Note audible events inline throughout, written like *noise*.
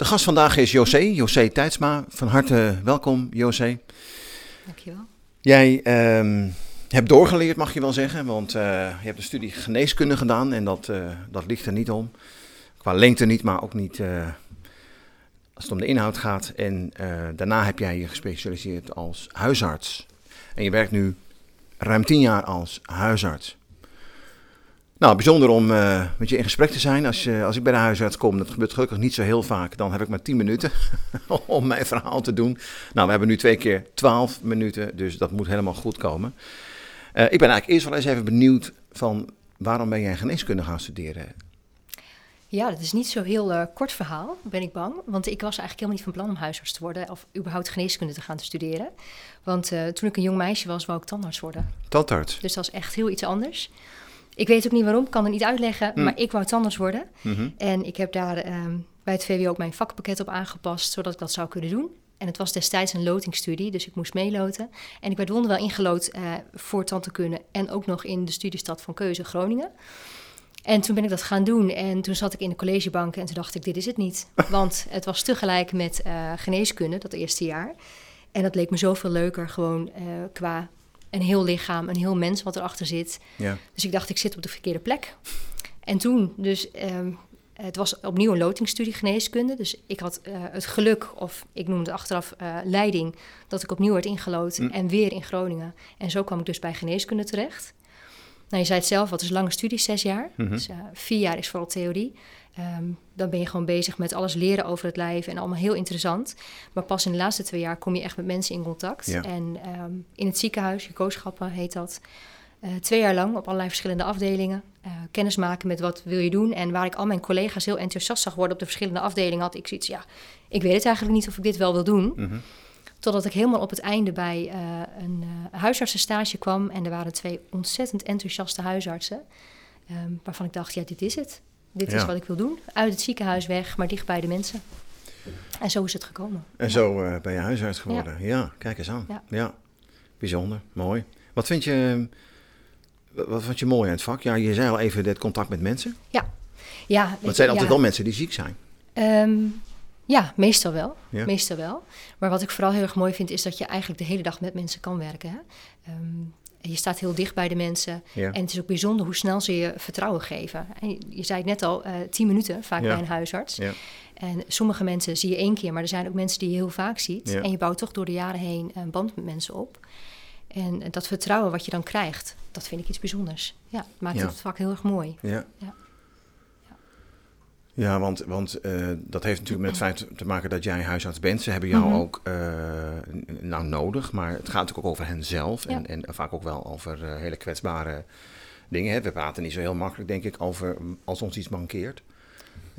De gast vandaag is José, José Tijdsma. Van harte welkom, José. Dankjewel. Jij ehm, hebt doorgeleerd, mag je wel zeggen, want eh, je hebt een studie geneeskunde gedaan en dat, eh, dat ligt er niet om. Qua lengte niet, maar ook niet eh, als het om de inhoud gaat. En daarna heb jij je gespecialiseerd als huisarts. En je werkt nu ruim tien jaar als huisarts. Nou, bijzonder om uh, met je in gesprek te zijn. Als, je, als ik bij de huisarts kom, dat gebeurt gelukkig niet zo heel vaak, dan heb ik maar 10 minuten *laughs* om mijn verhaal te doen. Nou, we hebben nu twee keer 12 minuten, dus dat moet helemaal goed komen. Uh, ik ben eigenlijk eerst wel eens even benieuwd van waarom ben jij geneeskunde gaan studeren? Ja, dat is niet zo heel uh, kort verhaal, ben ik bang. Want ik was eigenlijk helemaal niet van plan om huisarts te worden of überhaupt geneeskunde te gaan te studeren. Want toen ik een jong meisje was, wou ik tandarts worden. Tandarts? Dus dat is echt heel iets anders. Ik weet ook niet waarom, kan het niet uitleggen, Hm. maar ik wou tandarts worden. Mhm. En ik heb daar ehm, bij het VWO ook mijn vakpakket op aangepast, zodat ik dat zou kunnen doen. En het was destijds een lotingstudie, dus ik moest meeloten. En ik werd wonderwel ingelood eh, voor tandheelkunde en ook nog in de studiestad van keuze Groningen. En toen ben ik dat gaan doen en toen zat ik in de collegebank en toen dacht ik, dit is het niet. *laughs* Want het was tegelijk met eh, geneeskunde, dat eerste jaar. En dat leek me zoveel leuker, gewoon eh, qua een heel lichaam, een heel mens wat erachter zit. Ja. Dus ik dacht, ik zit op de verkeerde plek. En toen, dus ehm, het was opnieuw een lotingstudie geneeskunde. Dus ik had eh, het geluk, of ik noemde het achteraf eh, leiding, dat ik opnieuw werd ingelood Hm. en weer in Groningen. En zo kwam ik dus bij geneeskunde terecht. Nou, je zei het zelf, wat is lange studie, zes jaar. Mhm. Dus eh, vier jaar is vooral theorie. Ehm, dan ben je gewoon bezig met alles leren over het lijf en allemaal heel interessant. Maar pas in de laatste twee jaar kom je echt met mensen in contact. Ja. En ehm, in het ziekenhuis, je kooschappen heet dat, eh, twee jaar lang op allerlei verschillende afdelingen. eh, kennis maken met wat wil je doen. En waar ik al mijn collega's heel enthousiast zag worden op de verschillende afdelingen, had ik zoiets, ja, ik weet het eigenlijk niet of ik dit wel wil doen. Mhm. Totdat ik helemaal op het einde bij eh, een huisartsenstage kwam. En er waren twee ontzettend enthousiaste huisartsen. ehm, waarvan ik dacht, ja, dit is het. Dit is Ja. wat ik wil doen. Uit het ziekenhuis weg, maar dicht bij de mensen. En zo is het gekomen. En zo eh, ben je huisarts geworden. Ja. kijk eens aan. Ja. Ja. bijzonder, mooi. Wat vind je, wat vind je mooi aan het vak? Ja, je zei al even dit contact met mensen. Ja, Maar het zijn altijd wel mensen die ziek zijn. Ehm, ja, meestal wel. Ja. Meestal wel. Maar wat ik vooral heel erg mooi vind, is dat je eigenlijk de hele dag met mensen kan werken. Hè? Ehm, je staat heel dicht bij de mensen. Ja. En het is ook bijzonder hoe snel ze je vertrouwen geven. En je, je zei het net al, eh tien minuten vaak Ja. bij een huisarts. Ja. En sommige mensen zie je één keer, maar er zijn ook mensen die je heel vaak ziet. En je bouwt toch door de jaren heen een band met mensen op. En dat vertrouwen wat je dan krijgt, dat vind ik iets bijzonders. Ja, het maakt het vak heel erg mooi. Ja. Ja. Want, want eh, dat heeft natuurlijk met het feit te maken dat jij huisarts bent. Ze hebben jou Mhm. ook eh, nou nodig, maar het gaat natuurlijk ook over hen zelf. En, Ja. en vaak ook wel over eh, hele kwetsbare dingen. Hè. We praten niet zo heel makkelijk, denk ik, over als ons iets mankeert.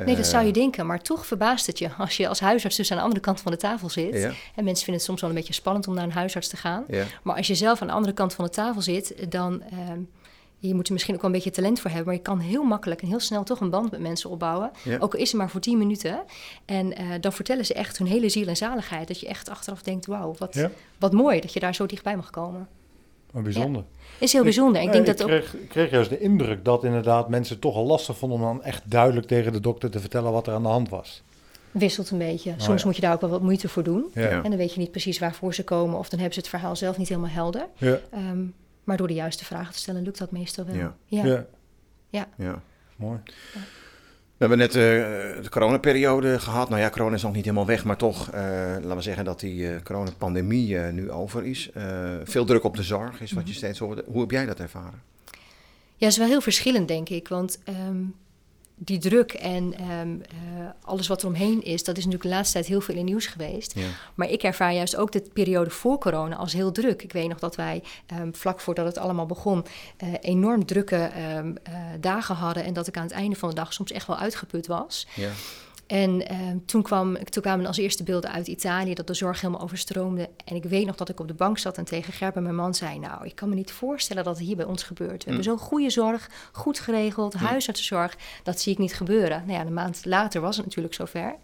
Nee, dat zou je denken, maar toch verbaast het je als je als huisarts dus aan de andere kant van de tafel zit. Ja, En mensen vinden het soms wel een beetje spannend om naar een huisarts te gaan. ja, Maar als je zelf aan de andere kant van de tafel zit, dan ehm, je moet er misschien ook wel een beetje talent voor hebben, maar je kan heel makkelijk en heel snel toch een band met mensen opbouwen. Ja. Ook al is het maar voor 10 minuten. En eh, dan vertellen ze echt hun hele ziel en zaligheid. Dat je echt achteraf denkt, wauw, wat, Ja, wat mooi dat je daar zo dichtbij mag komen. maar bijzonder. Is heel bijzonder. Ik denk ik dat ook. kreeg, ik kreeg juist de indruk dat inderdaad mensen het toch al lastig vonden om dan echt duidelijk tegen de dokter te vertellen wat er aan de hand was. wisselt een beetje. Oh, Soms ja. moet je daar ook wel wat moeite voor doen. Ja. En dan weet je niet precies waarvoor ze komen. Of dan hebben ze het verhaal zelf niet helemaal helder. Ja. Ehm, maar door de juiste vragen te stellen, lukt dat meestal wel. Ja. ja. Ja. ja. mooi. We hebben net eh, de coronaperiode gehad. Nou ja, corona is nog niet helemaal weg, maar toch, eh, laten we zeggen dat die eh coronapandemie eh, nu over is. Eh, veel druk op de zorg is wat je Mhm. steeds hoorde. Hoe heb jij dat ervaren? Ja, het is wel heel verschillend, denk ik. Want ehm, die druk en ehm, eh, alles wat er omheen is, dat is natuurlijk de laatste tijd heel veel in nieuws geweest. Ja. Maar ik ervaar juist ook de periode voor corona als heel druk. Ik weet nog dat wij ehm, vlak voordat het allemaal begon, eh, enorm drukke ehm, eh, dagen hadden. En dat ik aan het einde van de dag soms echt wel uitgeput was. Ja. En ehm, toen, kwam, toen kwamen als eerste beelden uit Italië dat de zorg helemaal overstroomde. En ik weet nog dat ik op de bank zat en tegen Gerben, mijn man, zei: Nou, ik kan me niet voorstellen dat het hier bij ons gebeurt. We hebben zo'n goede zorg, goed geregeld, huisartsenzorg. Dat zie ik niet gebeuren. Nou ja, een maand later was het natuurlijk zover.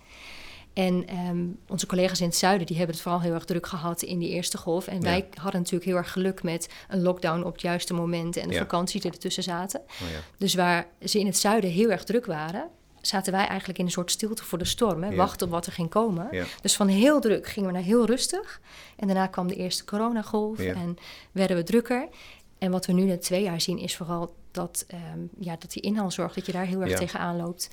En ehm, onze collega's in het zuiden die hebben het vooral heel erg druk gehad in die eerste golf. En wij hadden natuurlijk heel erg geluk met een lockdown op het juiste moment en de Ja. vakanties die ertussen zaten. Oh ja. Dus waar ze in het zuiden heel erg druk waren, zaten wij eigenlijk in een soort stilte voor de storm. Hè? Ja. Wachten op wat er ging komen. Ja. Dus van heel druk gingen we naar heel rustig. En daarna kwam de eerste coronagolf Ja. en werden we drukker. En wat we nu na twee jaar zien is vooral dat, ehm, ja, dat die inhaalzorg, dat je daar heel erg tegenaan loopt.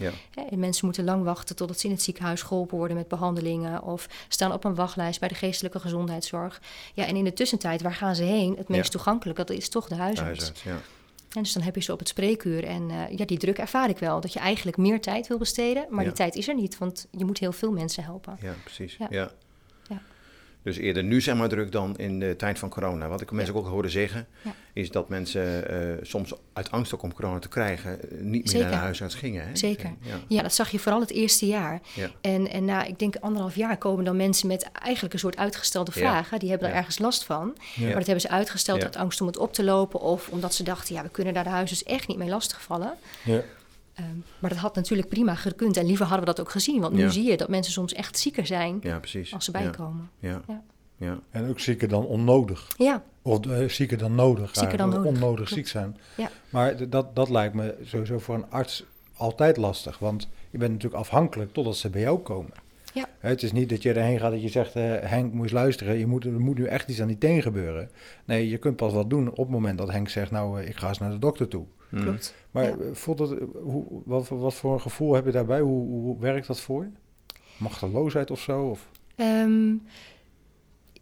En mensen moeten lang wachten totdat ze in het ziekenhuis geholpen worden met behandelingen of staan op een wachtlijst bij de geestelijke gezondheidszorg. Ja, en in de tussentijd, waar gaan ze heen? Het meest toegankelijk, dat is toch de huisarts. Huisarts, ja. En dus dan heb je ze op het spreekuur. En eh, ja, die druk ervaar ik wel. Dat je eigenlijk meer tijd wil besteden. Maar Ja. die tijd is er niet, want je moet heel veel mensen helpen. Ja, precies. Ja. Dus eerder nu zeg maar druk dan in de tijd van corona. Wat ik mensen ook hoorde zeggen, Ja. is dat mensen eh, soms uit angst ook om corona te krijgen, eh, niet meer Zeker. naar de huisarts gingen. Hè? Zeker. Ja. Ja, dat zag je vooral het eerste jaar. Ja. En, en na, ik denk anderhalf jaar komen dan mensen met eigenlijk een soort uitgestelde Ja. vragen. Die hebben er Ja. ergens last van. Ja. Maar dat hebben ze uitgesteld Ja. uit angst om het op te lopen. Of omdat ze dachten, ja, we kunnen daar de huisarts echt niet mee lastigvallen. Ja. Ehm, maar dat had natuurlijk prima gekund. En liever hadden we dat ook gezien. Want nu Ja. zie je dat mensen soms echt zieker zijn ja, precies. als ze bijkomen. Ja. Ja. Ja. En ook zieker dan onnodig. Ja, Of eh, zieker dan nodig. Zieker dan nodig, Onnodig klopt. ziek zijn. Ja. Maar dat, dat lijkt me sowieso voor een arts altijd lastig. Want je bent natuurlijk afhankelijk totdat ze bij jou komen. Ja. Hè, Het is niet dat je erheen gaat dat je zegt, eh, Henk, moet eens luisteren. Je moet, er moet nu echt iets aan die teen gebeuren. Nee, je kunt pas wat doen op het moment dat Henk zegt, nou, eh, ik ga eens naar de dokter toe. Mm. klopt. Maar Ja. eh, voelt dat, eh, hoe, wat, voor- wat voor een gevoel heb je daarbij? Hoe, hoe werkt dat voor je? Machteloosheid of zo? Of? Ehm,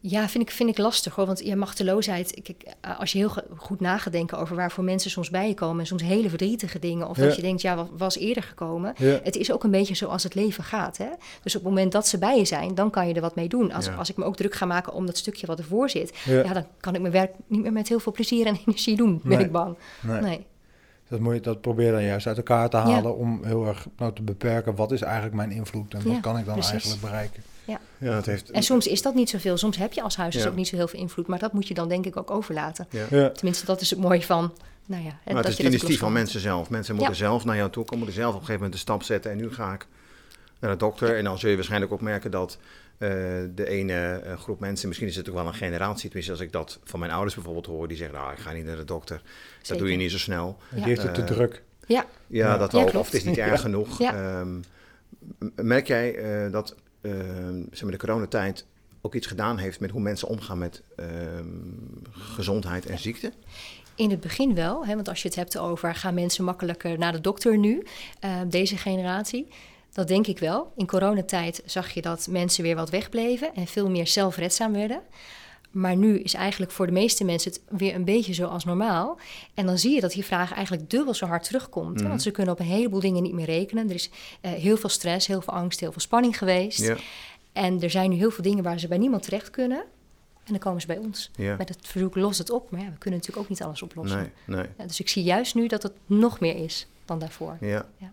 ja, vind ik, vind ik lastig hoor. Want ja, machteloosheid, kijk, eh, als je heel goed na gaat denken over waarvoor mensen soms bij je komen. En soms hele verdrietige dingen. Of Ja. dat je denkt, ja, wat was eerder gekomen. Ja. Het is ook een beetje zoals het leven gaat. Hè? Dus op het moment dat ze bij je zijn, dan kan je er wat mee doen. Als, Ja. als ik me ook druk ga maken om dat stukje wat ervoor zit. Ja. Ja, dan kan ik mijn werk niet meer met heel veel plezier en *laughs* energie doen, ben Nee. ik bang. Nee. Nee. Dat, moet je, dat probeer je dan juist uit elkaar te Ja. halen om heel erg nou, te beperken. Wat is eigenlijk mijn invloed en wat Ja, kan ik dan precies. eigenlijk bereiken? Ja, het heeft... En soms is dat niet zoveel. Soms heb je als huisarts Ja. ook niet zo heel veel invloed. Maar dat moet je dan denk ik ook overlaten. ja. Ja. Tenminste, dat is het mooie van, nou ja, Maar dat het is je het initiatief van mensen zelf. Mensen moeten Ja. zelf naar jou toe komen, moeten zelf op een gegeven moment de stap zetten. En nu ga ik naar de dokter. En dan zul je waarschijnlijk ook merken dat eh, de ene eh, groep mensen, misschien is het ook wel een generatie, tenminste als ik dat van mijn ouders bijvoorbeeld hoor, die zeggen, nou ik ga niet naar de dokter. Dat doe je niet zo snel. Die Ja. heeft het te Eh, druk. Ja, Ja, dat Ja, wel. klopt. Of het is niet *laughs* erg genoeg. Ja. Ehm, merk jij eh, dat ehm, zeg maar de coronatijd ook iets gedaan heeft met hoe mensen omgaan met ehm, gezondheid en ziekte? in het begin wel. Hè, want als je het hebt over gaan mensen makkelijker naar de dokter nu, eh, deze generatie. Dat denk ik wel. In coronatijd zag je dat mensen weer wat wegbleven en veel meer zelfredzaam werden. Maar nu is eigenlijk voor de meeste mensen het weer een beetje zoals normaal. En dan zie je dat die vraag eigenlijk dubbel zo hard terugkomt. Mhm. Want ze kunnen op een heleboel dingen niet meer rekenen. Er is eh, heel veel stress, heel veel angst, heel veel spanning geweest. Ja, En er zijn nu heel veel dingen waar ze bij niemand terecht kunnen. En dan komen ze bij ons. ja. Met het verzoek, los het op. Maar ja, we kunnen natuurlijk ook niet alles oplossen. Nee, nee. Ja, dus ik zie juist nu dat het nog meer is dan daarvoor. Ja. Ja.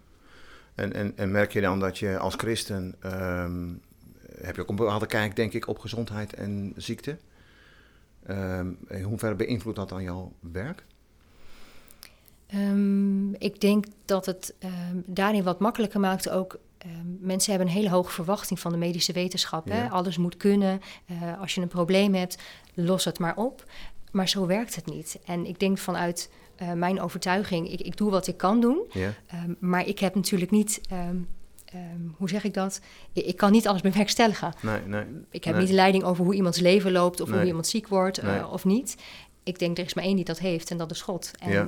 En, en, en merk je dan dat je als christen, ehm, heb je ook een bepaalde kijk, denk ik, op gezondheid en ziekte? Ehm, in hoeverre beïnvloedt dat dan jouw werk? Ehm, ik denk dat het daarin wat makkelijker maakt ook. mensen hebben een hele hoge verwachting van de medische wetenschap. Hè? Alles moet kunnen. Eh, als je een probleem hebt, los het maar op. Maar zo werkt het niet. En ik denk vanuit eh, mijn overtuiging, ik, ik doe wat ik kan doen. Ja, Ehm, maar ik heb natuurlijk niet, ehm, ehm, hoe zeg ik dat? Ik, ik kan niet alles bewerkstelligen. nee, nee. Ik heb Nee. niet de leiding over hoe iemands leven loopt of Nee. hoe iemand ziek wordt eh, of niet. Ik denk er is maar één die dat heeft en dat is God. En Ja.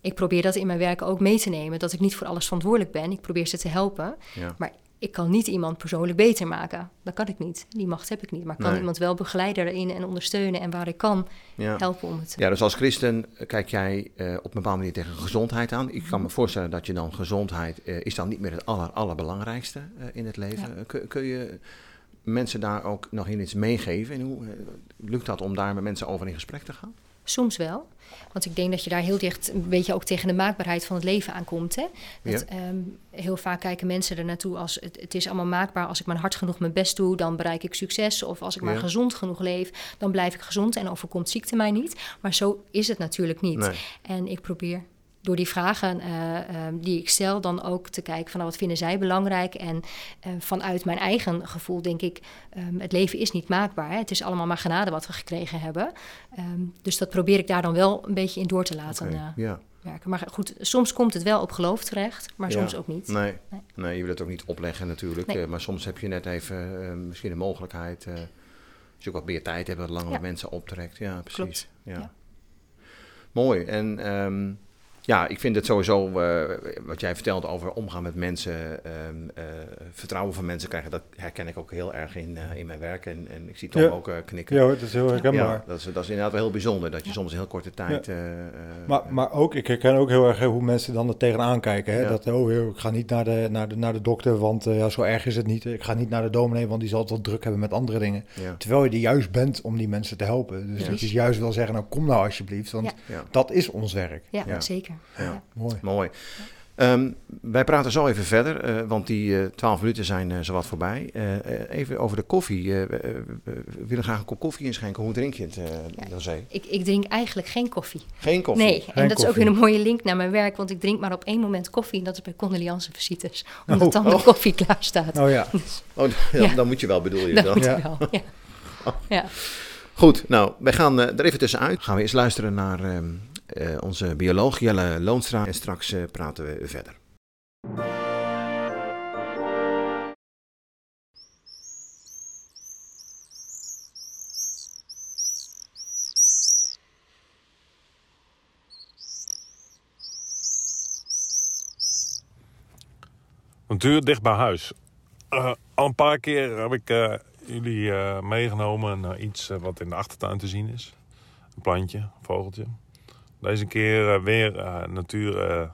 ik probeer dat in mijn werk ook mee te nemen. Dat ik niet voor alles verantwoordelijk ben. Ik probeer ze te helpen. Ja. Maar ik kan niet iemand persoonlijk beter maken. Dat kan ik niet. Die macht heb ik niet. Maar ik kan Nee. iemand wel begeleiden erin en ondersteunen. En waar ik kan, Ja. helpen om het... Ja, dus als christen eh, kijk jij eh, op een bepaalde manier tegen gezondheid aan. Ik Mhm. kan me voorstellen dat je dan gezondheid eh, is dan niet meer het aller, allerbelangrijkste in het leven. Ja. Kun, kun je mensen daar ook nog in iets meegeven? En hoe lukt dat om daar met mensen over in gesprek te gaan? Soms wel. Want ik denk dat je daar heel dicht een beetje ook tegen de maakbaarheid van het leven aankomt. Hè? Dat, ehm, heel vaak kijken mensen er naartoe als het, het is allemaal maakbaar. Als ik maar hard genoeg mijn best doe, dan bereik ik succes. Of als ik maar gezond genoeg leef, dan blijf ik gezond en overkomt ziekte mij niet. Maar zo is het natuurlijk niet. Nee. En ik probeer door die vragen eh, eh, die ik stel, dan ook te kijken van nou, wat vinden zij belangrijk. En eh, vanuit mijn eigen gevoel denk ik, ehm, het leven is niet maakbaar. Hè? Het is allemaal maar genade wat we gekregen hebben. Ehm, dus dat probeer ik daar dan wel een beetje in door te laten eh, ja. werken. Maar goed, soms komt het wel op geloof terecht, maar Ja. soms ook niet. Nee. Nee. Nee. je wil het ook niet opleggen natuurlijk. Nee. maar soms heb je net even misschien de mogelijkheid. eh als je ook wat meer tijd hebt, wat langer Ja. mensen optrekt. Ja, precies. Klopt. Ja. Ja. Mooi. En ehm, ja, ik vind het sowieso, eh, wat jij vertelt over omgaan met mensen, ehm, eh, vertrouwen van mensen krijgen, dat herken ik ook heel erg in, eh, in mijn werk. En, en ik zie Tom Ja. ook eh, knikken. Ja dat is heel herkenbaar. Ja, dat, is, dat is inderdaad wel heel bijzonder, dat je soms in heel korte tijd... eh, eh, Maar, maar ook, ik herken ook heel erg hoe mensen dan er tegenaan kijken. Hè? Ja. Dat, oh, ik ga niet naar de, naar de, naar de dokter, want eh, ja, zo erg is het niet. Ik ga niet naar de dominee, want die zal het wel druk hebben met andere dingen. ja, Terwijl je er juist bent om die mensen te helpen. Dus dat je juist wil zeggen, nou kom nou alsjeblieft, want dat is ons werk. Ja, Ja. zeker. Ja. Ja. Mooi. mooi. Ehm, wij praten zo even verder, eh, want die eh, twaalf minuten zijn eh, zowat voorbij. Even over de koffie. Eh, we, we willen graag een kop koffie inschenken. Hoe drink je het, uh, José? Ik, ik drink eigenlijk geen koffie. Geen koffie? Nee, en dat is ook weer een mooie link naar mijn werk, want ik drink maar op één moment koffie en dat is bij condoleance visites, omdat Oh, dan de oh. koffie klaar staat. Oh ja, Oh, dan, Ja. dan moet je wel, bedoel je Dat dan? moet Ja. je wel. Ja. *laughs* Ja. Goed, nou, wij gaan eh, er even tussenuit. Gaan we eens luisteren naar ehm, eh, onze bioloog Jelle Loonstra. En straks eh, praten we verder. Natuur dicht bij huis. Eh, al een paar keer heb ik eh, jullie eh, meegenomen naar iets eh, wat in de achtertuin te zien is. Een plantje, een vogeltje. Deze keer eh, weer eh, natuur eh,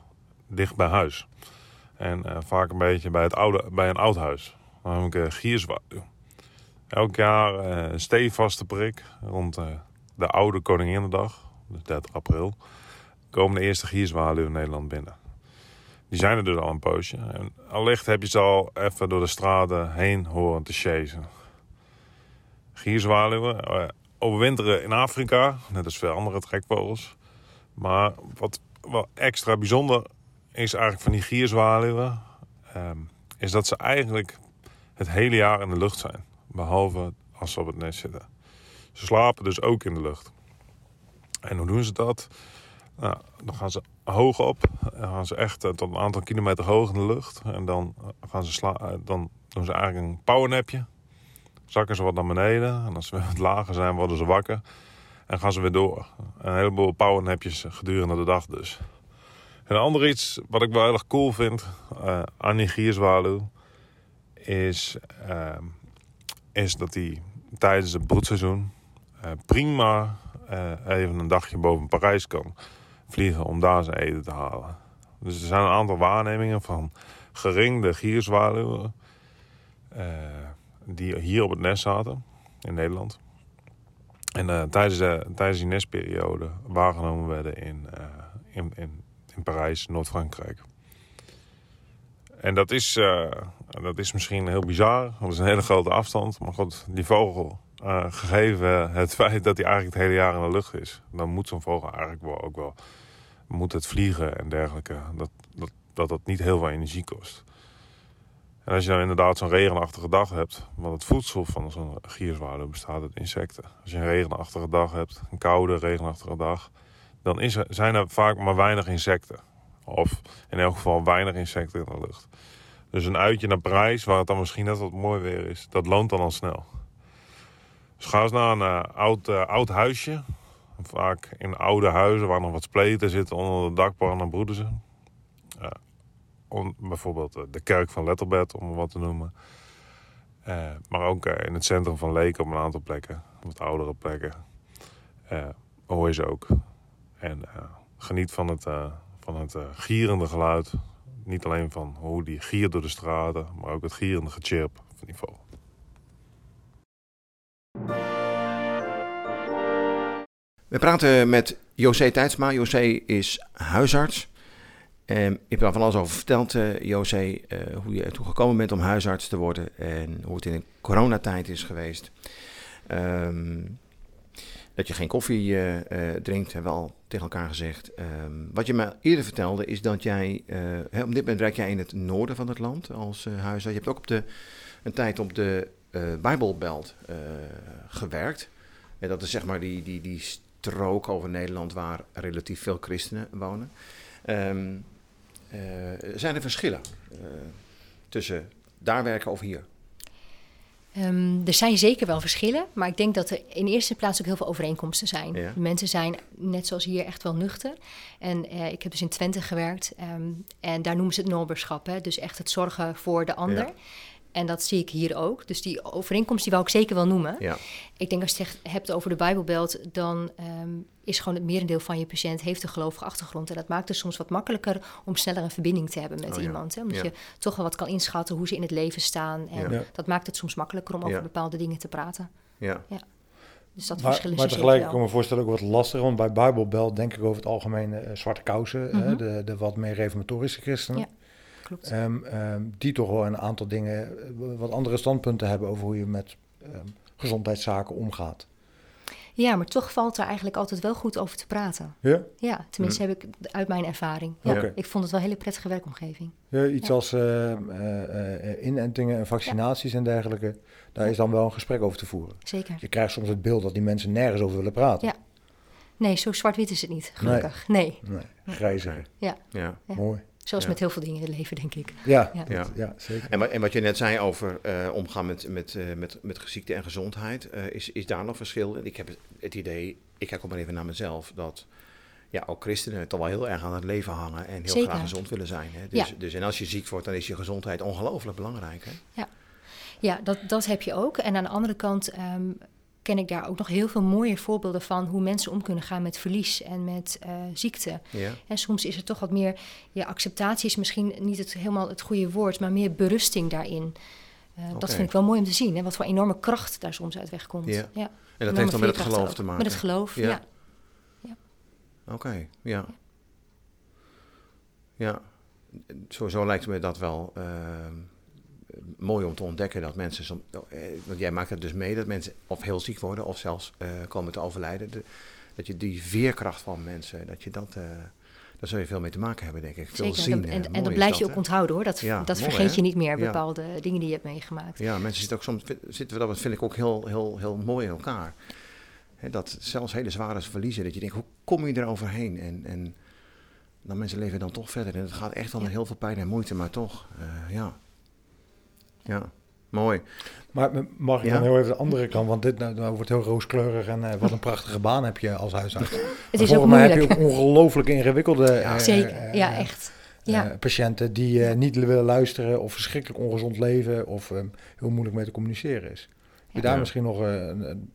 dicht bij huis. En vaak een beetje bij, het oude, bij een oud huis. Namelijk gierswaarduw. Elk jaar een stevaste prik rond de oude Koninginnedag, dus 30 april, komen de eerste gierzwaluwen in Nederland binnen. Die zijn er dus al een poosje. Allicht heb je ze al even door de straten heen horen te chasen. Gierzwaluwen overwinteren in Afrika, net als veel andere trekvogels. Maar wat wel extra bijzonder is eigenlijk van die gierzwaluwen... ehm, is dat ze eigenlijk het hele jaar in de lucht zijn. Behalve als ze op het nest zitten. Ze slapen dus ook in de lucht. En hoe doen ze dat? Nou, dan gaan ze hoog op. Dan gaan ze echt eh, tot een aantal kilometer hoog in de lucht. En dan, eh, gaan ze sla eh, dan doen ze eigenlijk een powernapje. Zakken ze wat naar beneden. En als ze *laughs* wat lager zijn, worden ze wakker. En gaan ze weer door. Een heleboel powernapjes gedurende de dag dus. En een ander iets wat ik wel heel erg cool vind eh, aan die gierzwaluw... Is, eh, is dat die tijdens het broedseizoen eh, prima even een dagje boven Parijs kan vliegen om daar zijn eten te halen. Dus er zijn een aantal waarnemingen van geringde gierzwaluwen die hier op het nest zaten in Nederland. En eh, tijdens, de, tijdens die nestperiode waargenomen werden in, eh, in, in, in Parijs, Noord-Frankrijk. En dat is, eh, dat is misschien heel bizar, want het is een hele grote afstand. Maar goed, die vogel, gegeven het *laughs* feit dat hij eigenlijk het hele jaar in de lucht is, dan moet zo'n vogel eigenlijk wel ook wel moet het vliegen en dergelijke. Dat dat, dat dat niet heel veel energie kost. En als je dan inderdaad zo'n regenachtige dag hebt, want het voedsel van zo'n gierzwaluw bestaat uit insecten. Als je een regenachtige dag hebt, een koude regenachtige dag, dan is zijn er vaak maar weinig insecten. Of in elk geval weinig insecten in de lucht. Dus een uitje naar Parijs, waar het dan misschien net wat mooi weer is, dat loont dan al snel. Dus ga eens naar een eh, oud, eh, oud huisje. Vaak in oude huizen waar nog wat spleten zitten onder de dakpan, dan broeden ze. Om, bijvoorbeeld eh, de kerk van Letterbed, om wat te noemen. Eh, maar ook eh, in het centrum van Leek op een aantal plekken, wat oudere plekken. Uh, hoor je ze ook. En geniet van het, van het gierende geluid. Niet alleen van hoe die giert door de straten, maar ook het gierende gechirp van die vogel. We praten met José Tijdsma. José is huisarts. En ik heb daar van alles over verteld, uh, José, uh, hoe je ertoe gekomen bent om huisarts te worden en hoe het in de coronatijd is geweest. Um, dat je geen koffie uh, drinkt, hebben we al tegen elkaar gezegd. Um, wat je me eerder vertelde is dat jij, hè, op dit moment werk jij in het noorden van het land als huisarts. Je hebt ook op de, een tijd op de Bijbelbelt gewerkt. En dat is zeg maar die, die, die strook over Nederland waar relatief veel christenen wonen. Um, zijn er verschillen uh, tussen daar werken of hier? Um, er zijn zeker wel verschillen, maar ik denk dat er in eerste plaats ook heel veel overeenkomsten zijn. Ja. De mensen zijn, net zoals hier, echt wel nuchter. En uh, ik heb dus in Twente gewerkt um, en daar noemen ze het noberschap. Hè? Dus echt het zorgen voor de ander. Ja. En dat zie ik hier ook. Dus die overeenkomst die wou ik zeker wel noemen. Ja. Ik denk als je het hebt over de Bijbelbelt, dan um, is gewoon het merendeel van je patiënt heeft een gelovige achtergrond. En dat maakt het soms wat makkelijker om sneller een verbinding te hebben met oh, iemand. Hè? Omdat je toch wel wat kan inschatten hoe ze in het leven staan. En dat maakt het soms makkelijker om over bepaalde dingen te praten. Ja. Dus dat maar, maar tegelijk kan ik me voorstellen ook wat lastiger. Want bij Bijbelbelt denk ik over het algemeen uh, zwarte kousen. Mm -hmm. de, de wat meer reformatorische christenen. Klopt. Um, um, die toch wel een aantal dingen, eh, wat andere standpunten hebben over hoe je met um, gezondheidszaken omgaat. Ja, maar toch valt er eigenlijk altijd wel goed over te praten. Ja? Ja, tenminste hm. heb ik uit mijn ervaring. Ja, okay. Ik vond het wel een hele prettige werkomgeving. Ja, iets ja. als uh, uh, inentingen en vaccinaties ja. en dergelijke. Daar is dan wel een gesprek over te voeren. Zeker. Je krijgt soms het beeld dat die mensen nergens over willen praten. Ja. Nee, zo zwart-wit is het niet, gelukkig. Nee. Nee, nee. grijzer. Ja. ja. Mooi. Zoals ja. met heel veel dingen in het leven, denk ik. Ja, ja. ja. ja zeker. En wat, en wat je net zei over uh, omgaan met, met, uh, met, met ziekte en gezondheid, uh, is, is daar nog verschil? Ik heb het idee, ik kijk ook maar even naar mezelf, dat ja, ook christenen toch wel heel erg aan het leven hangen en heel zeker. graag gezond willen zijn. Hè? Dus, ja. dus en als je ziek wordt, dan is je gezondheid ongelooflijk belangrijk. Hè? Ja, ja dat, dat heb je ook. En aan de andere kant um, ken ik daar ook nog heel veel mooie voorbeelden van hoe mensen om kunnen gaan met verlies en met uh, ziekte. Ja. En soms is het toch wat meer, ja, acceptatie is misschien niet het, helemaal het goede woord, maar meer berusting daarin. Uh, okay. Dat vind ik wel mooi om te zien, hè, wat voor enorme kracht daar soms uit wegkomt. Ja. ja. En dat heeft dan met het geloof ook. te maken? Met het geloof, ja. ja. ja. Oké, okay, ja. Ja, sowieso lijkt me dat wel... Uh, mooi om te ontdekken dat mensen, som, want jij maakt het dus mee dat mensen of heel ziek worden of zelfs uh, komen te overlijden. De, dat je die veerkracht van mensen, dat je dat, uh, daar zul je veel mee te maken hebben, denk ik. Veel Zeker, zien, en, en, en dat blijf dat, je ook hè? onthouden hoor. Dat, ja, dat mooi, vergeet hè? je niet meer, bepaalde ja. dingen die je hebt meegemaakt. Ja, mensen zitten ook soms, zitten we dat vind ik ook heel, heel, heel mooi in elkaar. Dat zelfs hele zware verliezen, dat je denkt, hoe kom je er overheen? En, en dan mensen leven dan toch verder. En het gaat echt al ja. heel veel pijn en moeite, maar toch, uh, ja ja. Mooi. Maar mag ik ja? dan heel even de andere kant? Want dit nou, nou wordt heel rooskleurig en uh, wat een prachtige baan heb je als huisarts. *laughs* Het is ook moeilijk. heb je ook ongelooflijk ingewikkelde ja, Zeker, uh, ja echt. Ja. Uh, patiënten die niet willen luisteren of verschrikkelijk ongezond leven of heel moeilijk mee te communiceren is. Heb je daar misschien nog een...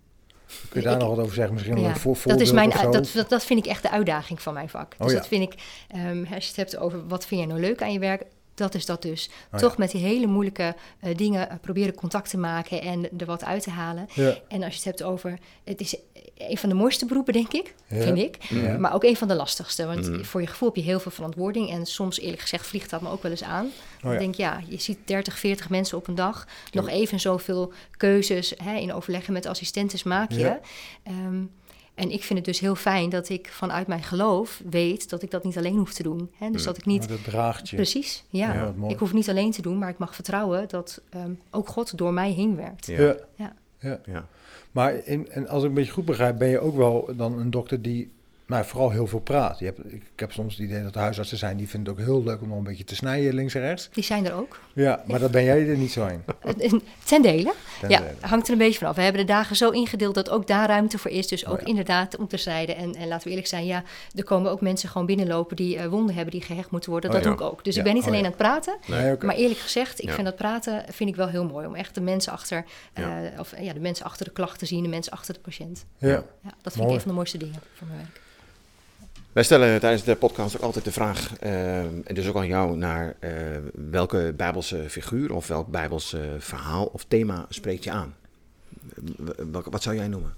Kun je daar ik, nog wat over zeggen? Misschien ja, een voor, dat, is mijn, dat, dat, dat, vind ik echt de uitdaging van mijn vak. Dus oh, ja. dat vind ik, um, als je het hebt over wat vind je nou leuk aan je werk, dat is dat dus. Oh, Toch ja. met die hele moeilijke uh, dingen uh, proberen contact te maken en er wat uit te halen. Ja. En als je het hebt over, het is een van de mooiste beroepen, denk ik, ja. vind ik. Maar ook een van de lastigste. Want mm. voor je gevoel heb je heel veel verantwoording. En soms, eerlijk gezegd, vliegt dat me ook wel eens aan. Oh, ik denk, ja, je ziet 30, 40 mensen op een dag. Nog even zoveel keuzes hè, in overleggen met assistentes maak je. Um, en ik vind het dus heel fijn dat ik vanuit mijn geloof weet dat ik dat niet alleen hoef te doen. Hè? Dus dat ik niet. Maar dat draagt je. Precies, ja. ja ik hoef niet alleen te doen, maar ik mag vertrouwen dat um, ook God door mij heen werkt. Ja. ja. ja. ja. ja. Maar in, en als ik een beetje goed begrijp, ben je ook wel dan een dokter die nou, vooral heel veel praat. Je hebt, ik heb soms het idee dat er huisartsen zijn die vinden het ook heel leuk om nog een beetje te snijden links en rechts. Die zijn er ook. Ja, maar dat ben jij er niet zo in. *laughs* Ten dele. Ten ja, dele. hangt er een beetje vanaf. We hebben de dagen zo ingedeeld dat ook daar ruimte voor is. Dus ook Oh ja. inderdaad om te snijden. En, en laten we eerlijk zijn, ja, er komen ook mensen gewoon binnenlopen die eh, wonden hebben die gehecht moeten worden. Oh dat ja. doe ik ook. Dus Ja, ik ben niet oh alleen ja. aan het praten. Nee. Maar eerlijk gezegd, ik Ja. vind dat praten vind ik wel heel mooi. Om echt de mensen achter, eh, Ja. of, ja, de mensen achter de klacht te zien, de mensen achter de patiënt. Ja. Ja, dat vind Mooi. ik een van de mooiste dingen voor mijn werk. Wij stellen tijdens de podcast ook altijd de vraag, eh, en dus ook aan jou, naar eh, welke Bijbelse figuur of welk Bijbels eh, verhaal of thema spreekt je aan? Welke- wat zou jij noemen?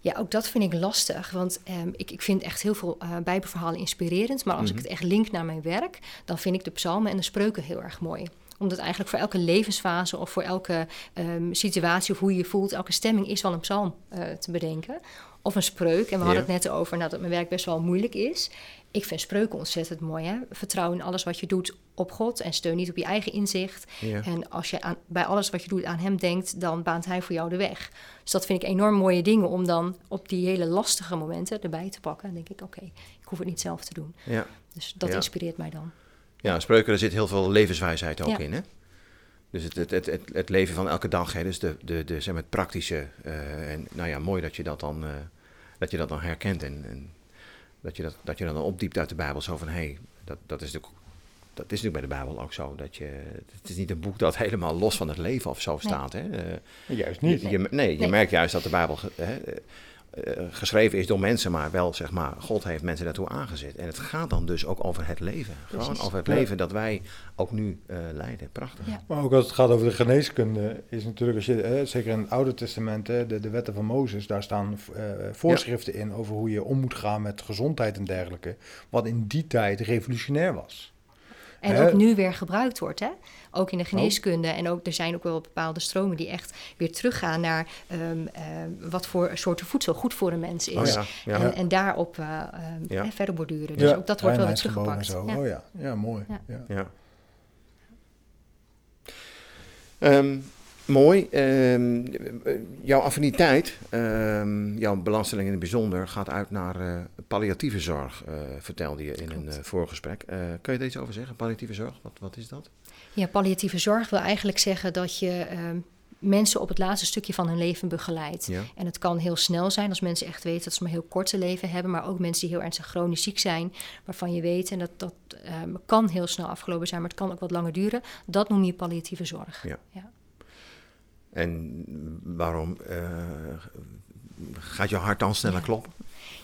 Ja, ook dat vind ik lastig. Want ehm, ik, ik vind echt heel veel eh bijbelverhalen inspirerend. Maar als Mhm. ik het echt link naar mijn werk, dan vind ik de psalmen en de spreuken heel erg mooi. Omdat eigenlijk voor elke levensfase of voor elke ehm, situatie of hoe je je voelt, elke stemming is wel een psalm eh, te bedenken. Of een spreuk. En we hadden het net over nou, dat mijn werk best wel moeilijk is. Ik vind spreuken ontzettend mooi. Hè? Vertrouw in alles wat je doet op God en steun niet op je eigen inzicht. Ja. En als je aan, bij alles wat je doet aan hem denkt, dan baant hij voor jou de weg. Dus dat vind ik enorm mooie dingen om dan op die hele lastige momenten erbij te pakken. En denk ik, oké, ik hoef het niet zelf te doen. Ja, Dus dat inspireert mij dan. ja spreuken, er zit heel veel levenswijsheid ook in, hè? Dus het, het, het, het, leven van elke dag, hè? dus de, de, de, zeg maar het praktische. eh, en nou ja, mooi dat je dat dan, eh, dat je dat dan herkent en, en dat, je dat, dat je dan opdiept uit de Bijbel. Zo van, hé, hey, dat, dat is natuurlijk... Dat is natuurlijk bij de Bijbel ook zo. Dat je, het is niet een boek dat *laughs* helemaal los van het leven of zo staat. Hè? Eh, Juist niet. Je, je- nee, je Nee. merkt juist dat de Bijbel hè, eh, geschreven is door mensen, maar wel zeg maar, God heeft mensen daartoe aangezet. En het gaat dan dus ook over het leven. Gewoon Precies. over het leven dat wij ook nu eh, leiden. Prachtig. Ja. Maar ook als het gaat over de geneeskunde, is natuurlijk, als je, eh, zeker in het Oude Testament, hè, de, de wetten van Mozes, daar staan eh, voorschriften in over hoe je om moet gaan met gezondheid en dergelijke. Wat in die tijd revolutionair was. En Hè? ook nu weer gebruikt wordt, hè? Ook Oh. in de geneeskunde. En ook, er zijn ook wel bepaalde stromen die echt weer teruggaan naar ehm, ehm, wat voor soorten voedsel goed voor een mens is. Oh ja, ja. En, en daarop eh, ehm, Ja. hè, verder borduren. Dus ook dat wordt wel weer teruggepakt. Zo. Ja. Oh ja, ja mooi. Ja. Ja. Mooi. Ehm, eh, jouw affiniteit, ehm, jouw belangstelling in het bijzonder, gaat uit naar eh, palliatieve zorg, eh, vertelde je in een Klopt. eh, voorgesprek. Kun je er iets over zeggen? Palliatieve zorg, wat, wat is dat? Ja, palliatieve zorg wil eigenlijk zeggen dat je ehm, mensen op het laatste stukje van hun leven begeleidt. Ja. En het kan heel snel zijn als mensen echt weten dat ze maar heel korte leven hebben, maar ook mensen die heel ernstig chronisch ziek zijn, waarvan je weet, en dat, dat kan heel snel afgelopen zijn, maar het kan ook wat langer duren. Dat noem je palliatieve zorg. Ja. Ja. En waarom eh, gaat jouw hart dan sneller Ja. kloppen?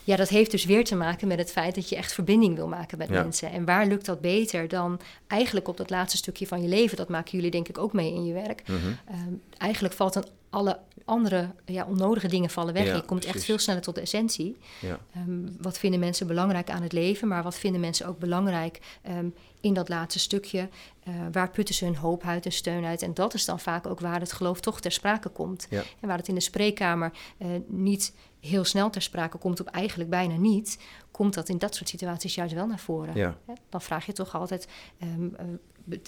Ja, dat heeft dus weer te maken met het feit dat je echt verbinding wil maken met Ja. mensen. En waar lukt dat beter dan eigenlijk op dat laatste stukje van je leven? Dat maken jullie denk ik ook mee in je werk. Mhm. Ehm, eigenlijk valt dan alle andere ja, onnodige dingen vallen weg. Ja, je komt echt veel sneller tot de essentie. Ja. Ehm, wat vinden mensen belangrijk aan het leven, maar wat vinden mensen ook belangrijk ehm, in dat laatste stukje? Eh, waar putten ze hun hoop uit en steun uit? En dat is dan vaak ook waar het geloof toch ter sprake komt. Ja. En waar het in de spreekkamer eh, niet heel snel ter sprake komt, of eigenlijk bijna niet, komt dat in dat soort situaties juist wel naar voren. Dan vraag je toch altijd, ehm, eh,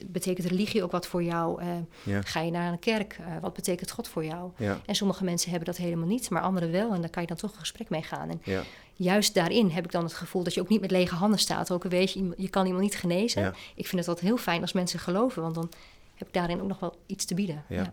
betekent religie ook wat voor jou? Eh, Ja. Ga je naar een kerk? Eh, wat betekent God voor jou? Ja. En sommige mensen hebben dat helemaal niet, maar anderen wel. En daar kan je dan toch een gesprek mee gaan. En Ja. juist daarin heb ik dan het gevoel dat je ook niet met lege handen staat. Ook al weet je, iemand- je kan iemand niet genezen. Ja. Ik vind het altijd heel fijn als mensen geloven, want dan heb ik daarin ook nog wel iets te bieden. Ja.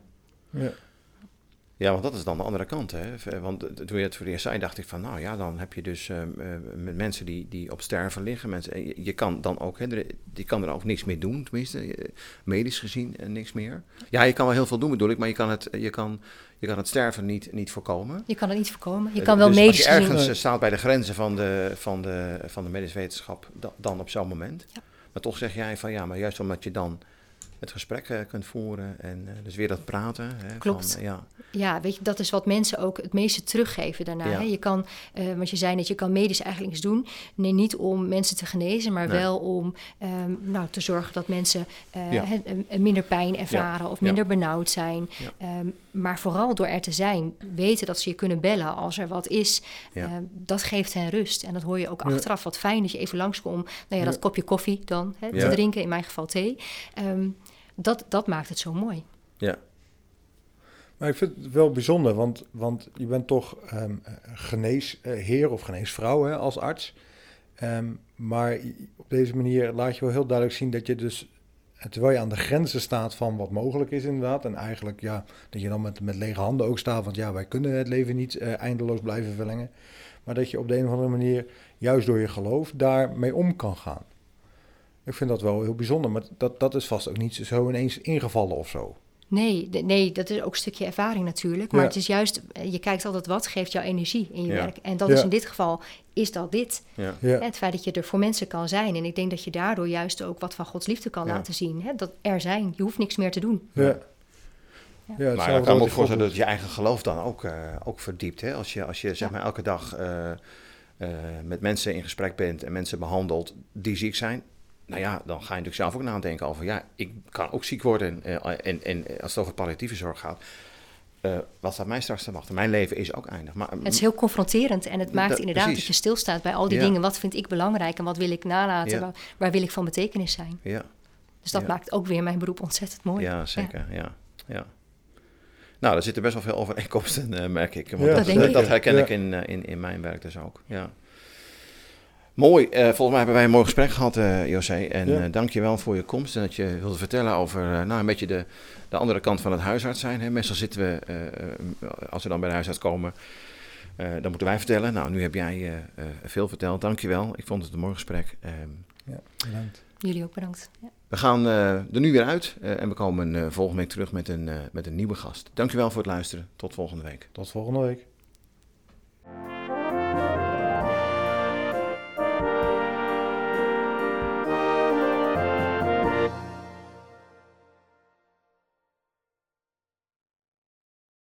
Ja. Want dat is dan de andere kant. Hè? Want eh, toen je het voor het eerst zei, dacht ik van, nou ja, dan heb je dus eh, eh, met mensen die, die op sterven liggen. Mensen, en je, je kan dan ook, hè, die kan er ook niks meer doen, tenminste, eh, medisch gezien eh, niks meer. Ja, je kan wel heel veel doen bedoel ik, maar je kan het, je kan, je kan het sterven niet, niet voorkomen. Je kan het niet voorkomen. Je Eh, kan wel dus medisch Als je ergens eh, staat bij de grenzen van de, van de, van de medische wetenschap, da- dan op zo'n moment. Ja. Maar toch zeg jij van ja, maar juist omdat je dan het gesprek eh, kunt voeren en eh, dus weer dat praten. Hè, Klopt. Van, eh, ja, Ja, weet je, dat is wat mensen ook het meeste teruggeven daarna. Ja. Hè? Je kan, want je zei net, je kan medisch eigenlijk niks doen. Nee, niet om mensen te genezen, maar Nee. wel om ehm, nou, te zorgen dat mensen Ja. minder pijn ervaren of minder benauwd zijn. Ehm, maar vooral door er te zijn, weten dat ze je kunnen bellen als er wat is. Ehm, dat geeft hen rust. En dat hoor je ook achteraf. Wat fijn dat je even langskomt. Nou ja, dat kopje koffie dan hè, te drinken, in mijn geval thee. Ehm, dat, dat maakt het zo mooi. ja. Maar ik vind het wel bijzonder, want, want je bent toch ehm, geneesheer of geneesvrouw hè, als arts. Ehm, maar op deze manier laat je wel heel duidelijk zien dat je dus, terwijl je aan de grenzen staat van wat mogelijk is inderdaad, en eigenlijk ja, dat je dan met, met lege handen ook staat, want ja, wij kunnen het leven niet eh, eindeloos blijven verlengen. Maar dat je op de een of andere manier, juist door je geloof, daarmee om kan gaan. Ik vind dat wel heel bijzonder, maar dat, dat is vast ook niet zo ineens ingevallen of zo. Nee, nee, dat is ook een stukje ervaring natuurlijk. Maar het is juist, eh, je kijkt altijd wat geeft jou energie in je werk. En dat is in dit geval, is dat dit. Het feit dat je er voor mensen kan zijn. En ik denk dat je daardoor juist ook wat van Gods liefde kan laten zien. Hè? Dat er zijn, je hoeft niks meer te doen. Ja. Ja, maar dan kan me ook voorstellen dat je eigen geloof dan ook, uh, ook verdiept. Hè? Als je, als je zeg maar elke dag uh, met mensen in gesprek bent en mensen behandelt die ziek zijn, nou ja, dan ga je natuurlijk zelf ook nadenken over, ja, ik kan ook ziek worden. Uh, en, en als het over palliatieve zorg gaat, uh, wat staat mij straks te wachten? Mijn leven is ook eindig. Maar, het is heel confronterend en het maakt inderdaad dat je stilstaat bij al die dingen. Wat vind ik belangrijk en wat wil ik nalaten? Waar, wil ik van betekenis zijn? Ja. Dus dat maakt ook weer mijn beroep ontzettend mooi. Ja, zeker. Ja. Ja. Nou, er zitten best wel veel overeenkomsten, uh, merk ik. Want dat, dat, dat, herken ik in, in, in mijn werk dus ook. Ja. Mooi. Uh, volgens mij hebben wij een mooi gesprek gehad, uh, José. En ja. uh, dank je wel voor je komst en dat je wilde vertellen over nou, een beetje de, de andere kant van het huisarts zijn. Hè. Meestal zitten we, als we dan bij de huisarts komen, dan moeten wij vertellen. Nou, nu heb jij veel verteld. Dank je wel. Ik vond het een mooi gesprek. Ehm, ja, bedankt. Jullie ook bedankt. Ja. We gaan er nu weer uit en we komen volgende week terug met een, met een nieuwe gast. Dank je wel voor het luisteren. Tot volgende week. Tot volgende week.